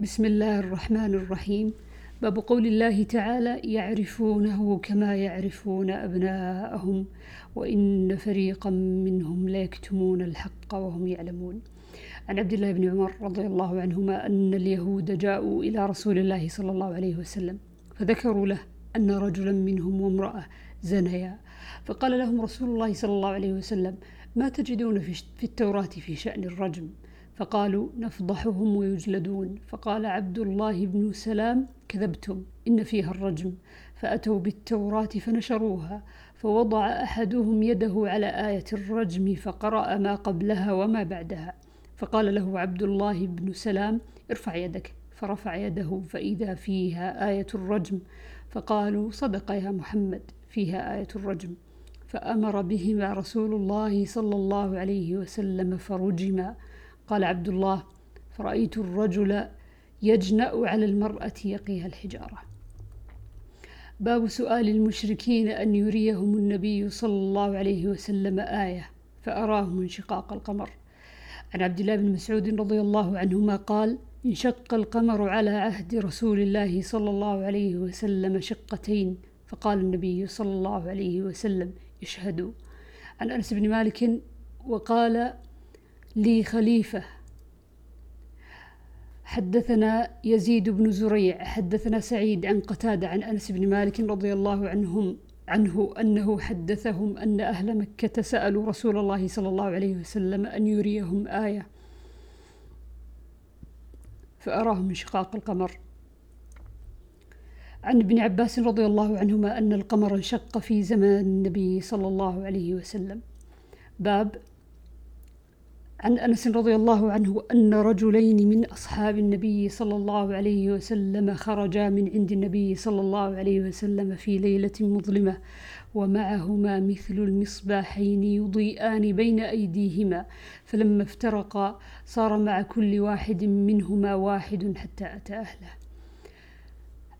بسم الله الرحمن الرحيم باب قول الله تعالى يعرفونه كما يعرفون أبناءهم وإن فريقا منهم ليكتمون الحق وهم يعلمون عن عبد الله بن عمر رضي الله عنهما أن اليهود جاءوا إلى رسول الله صلى الله عليه وسلم فذكروا له أن رجلا منهم وامرأة زنيا فقال لهم رسول الله صلى الله عليه وسلم ما تجدون في التوراة في شأن الرجم فقالوا نفضحهم ويجلدون. فقال عبد الله بن سلام كذبتم إن فيها الرجم. فأتوا بالتوراة فنشروها فوضع أحدهم يده على آية الرجم فقرأ ما قبلها وما بعدها. فقال له عبد الله بن سلام ارفع يدك. فرفع يده فإذا فيها آية الرجم. فقالوا صدق يا محمد فيها آية الرجم. فأمر بهما رسول الله صلى الله عليه وسلم فرجما. قال عبد الله فرأيت الرجل يجنأ على المرأة يقيها الحجارة. باب سؤال المشركين أن يريهم النبي صلى الله عليه وسلم آية فأراهم انشقاق القمر. عن عبد الله بن مسعود رضي الله عنهما قال انشق القمر على عهد رسول الله صلى الله عليه وسلم شقتين فقال النبي صلى الله عليه وسلم اشهدوا. عن أنس بن مالك وقال لي خليفة. حدثنا يزيد بن زريع حدثنا سعيد عن قتادة عن أنس بن مالك رضي الله عنهم عنه أنه حدثهم أن أهل مكة سألوا رسول الله صلى الله عليه وسلم أن يريهم آية فأراهم انشقاق القمر. عن ابن عباس رضي الله عنهما أن القمر انشق في زمان النبي صلى الله عليه وسلم. باب عن أنس رضي الله عنه أن رجلين من أصحاب النبي صلى الله عليه وسلم خرجا من عند النبي صلى الله عليه وسلم في ليلة مظلمة ومعهما مثل المصباحين يضيئان بين أيديهما فلما افترقا صار مع كل واحد منهما واحد حتى أتى أهله.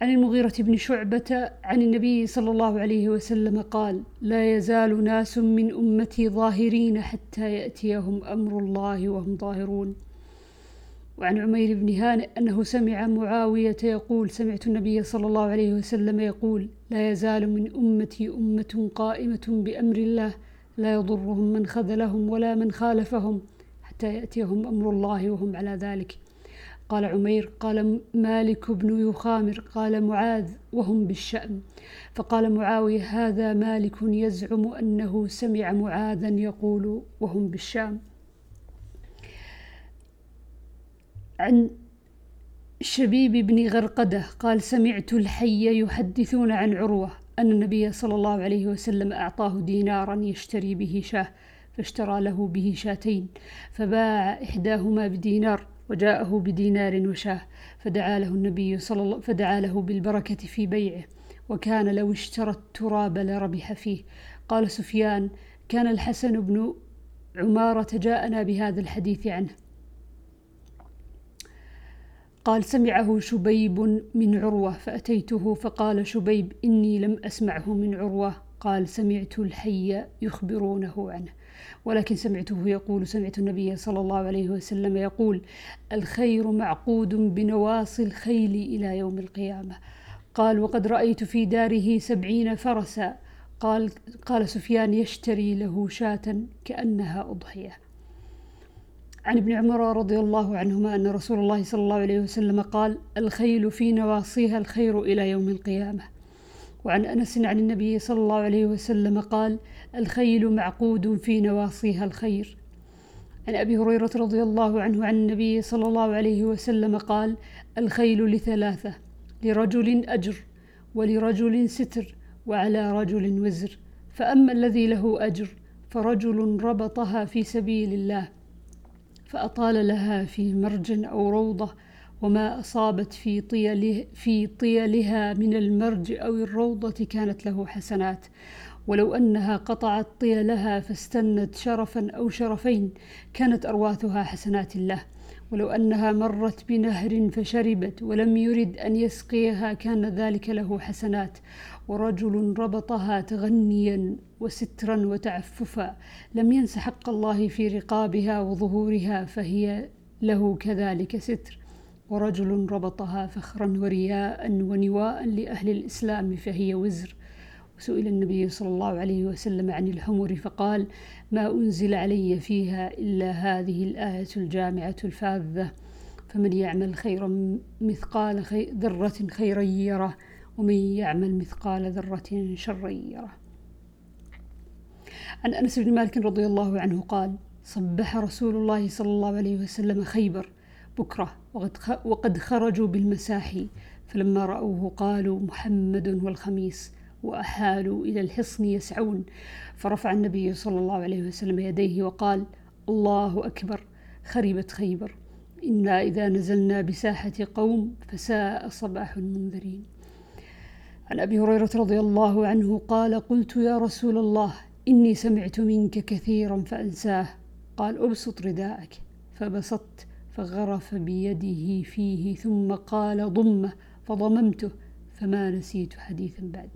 عن المغيرة بن شعبة عن النبي صلى الله عليه وسلم قال: لا يزال ناس من أمتي ظاهرين حتى يأتيهم أمر الله وهم ظاهرون. وعن عمير بن هانئ أنه سمع معاوية يقول: سمعت النبي صلى الله عليه وسلم يقول: لا يزال من أمتي أمة قائمة بأمر الله لا يضرهم من خذلهم ولا من خالفهم حتى يأتيهم أمر الله وهم على ذلك. قال عمير قال مالك بن يخامر قال معاذ وهم بالشأم فقال معاوية هذا مالك يزعم أنه سمع معاذا يقول وهم بالشام. عن شبيب بن غرقدة قال سمعت الحي يحدثون عن عروة أن النبي صلى الله عليه وسلم أعطاه دينارا يشتري به شاه فاشترى له به شاتين فباع إحداهما بدينار. وجاءه بدينار وشاه فدعا له النبي صلى الله فدعا له بالبركة في بيعه وكان لو اشترى التراب لربح فيه. قال سفيان كان الحسن بن عمارة جاءنا بهذا الحديث عنه. قال سمعه شبيب من عروة فأتيته فقال شبيب إني لم أسمعه من عروة. قال سمعت الحي يخبرونه عنه ولكن سمعته يقول سمعت النبي صلى الله عليه وسلم يقول الخير معقود بنواصي الخيل إلى يوم القيامة. قال وقد رأيت في داره سبعين فرسا. قال, قال سفيان يشتري له شاة كأنها أضحية. عن ابن عمر رضي الله عنهما أن رسول الله صلى الله عليه وسلم قال الخيل في نواصيها الخير إلى يوم القيامة. وعن أنس عن النبي صلى الله عليه وسلم قال الخيل معقود في نواصيها الخير. عن أبي هريرة رضي الله عنه عن النبي صلى الله عليه وسلم قال الخيل لثلاثة لرجل أجر ولرجل ستر وعلى رجل وزر. فأما الذي له أجر فرجل ربطها في سبيل الله فأطال لها في مرج أو روضة وما أصابت في, طيله في طيلها من المرج أو الروضة كانت له حسنات. ولو أنها قطعت طيلها فاستنت شرفا أو شرفين كانت أرواثها حسنات له. ولو أنها مرت بنهر فشربت ولم يرد أن يسقيها كان ذلك له حسنات. ورجل ربطها تغنيا وسترا وتعففا لم ينس حق الله في رقابها وظهورها فهي له كذلك ستر. ورجل ربطها فخرا ورياء ونواء لأهل الإسلام فهي وزر. وسئل النبي صلى الله عليه وسلم عن الحمر فقال ما أنزل علي فيها إلا هذه الآية الجامعة الفاذة فمن يعمل خيرا مثقال ذرة خيرا يره ومن يعمل مثقال ذرة شرا يره. عن أنس بن مالك رضي الله عنه قال صبح رسول الله صلى الله عليه وسلم خيبر بكرة وقد خرجوا بالمساحي فلما رأوه قالوا محمد والخميس وأحالوا إلى الحصن يسعون. فرفع النبي صلى الله عليه وسلم يديه وقال الله أكبر خربت خيبر. إنا إذا نزلنا بساحة قوم فساء صباح المنذرين. عن أبي هريرة رضي الله عنه قال قلت يا رسول الله إني سمعت منك كثيرا فأنساه. قال أبسط رداءك. فبسطت فغرف بيده فيه ثم قال ضمه فضممته فما نسيت حديثا بعد.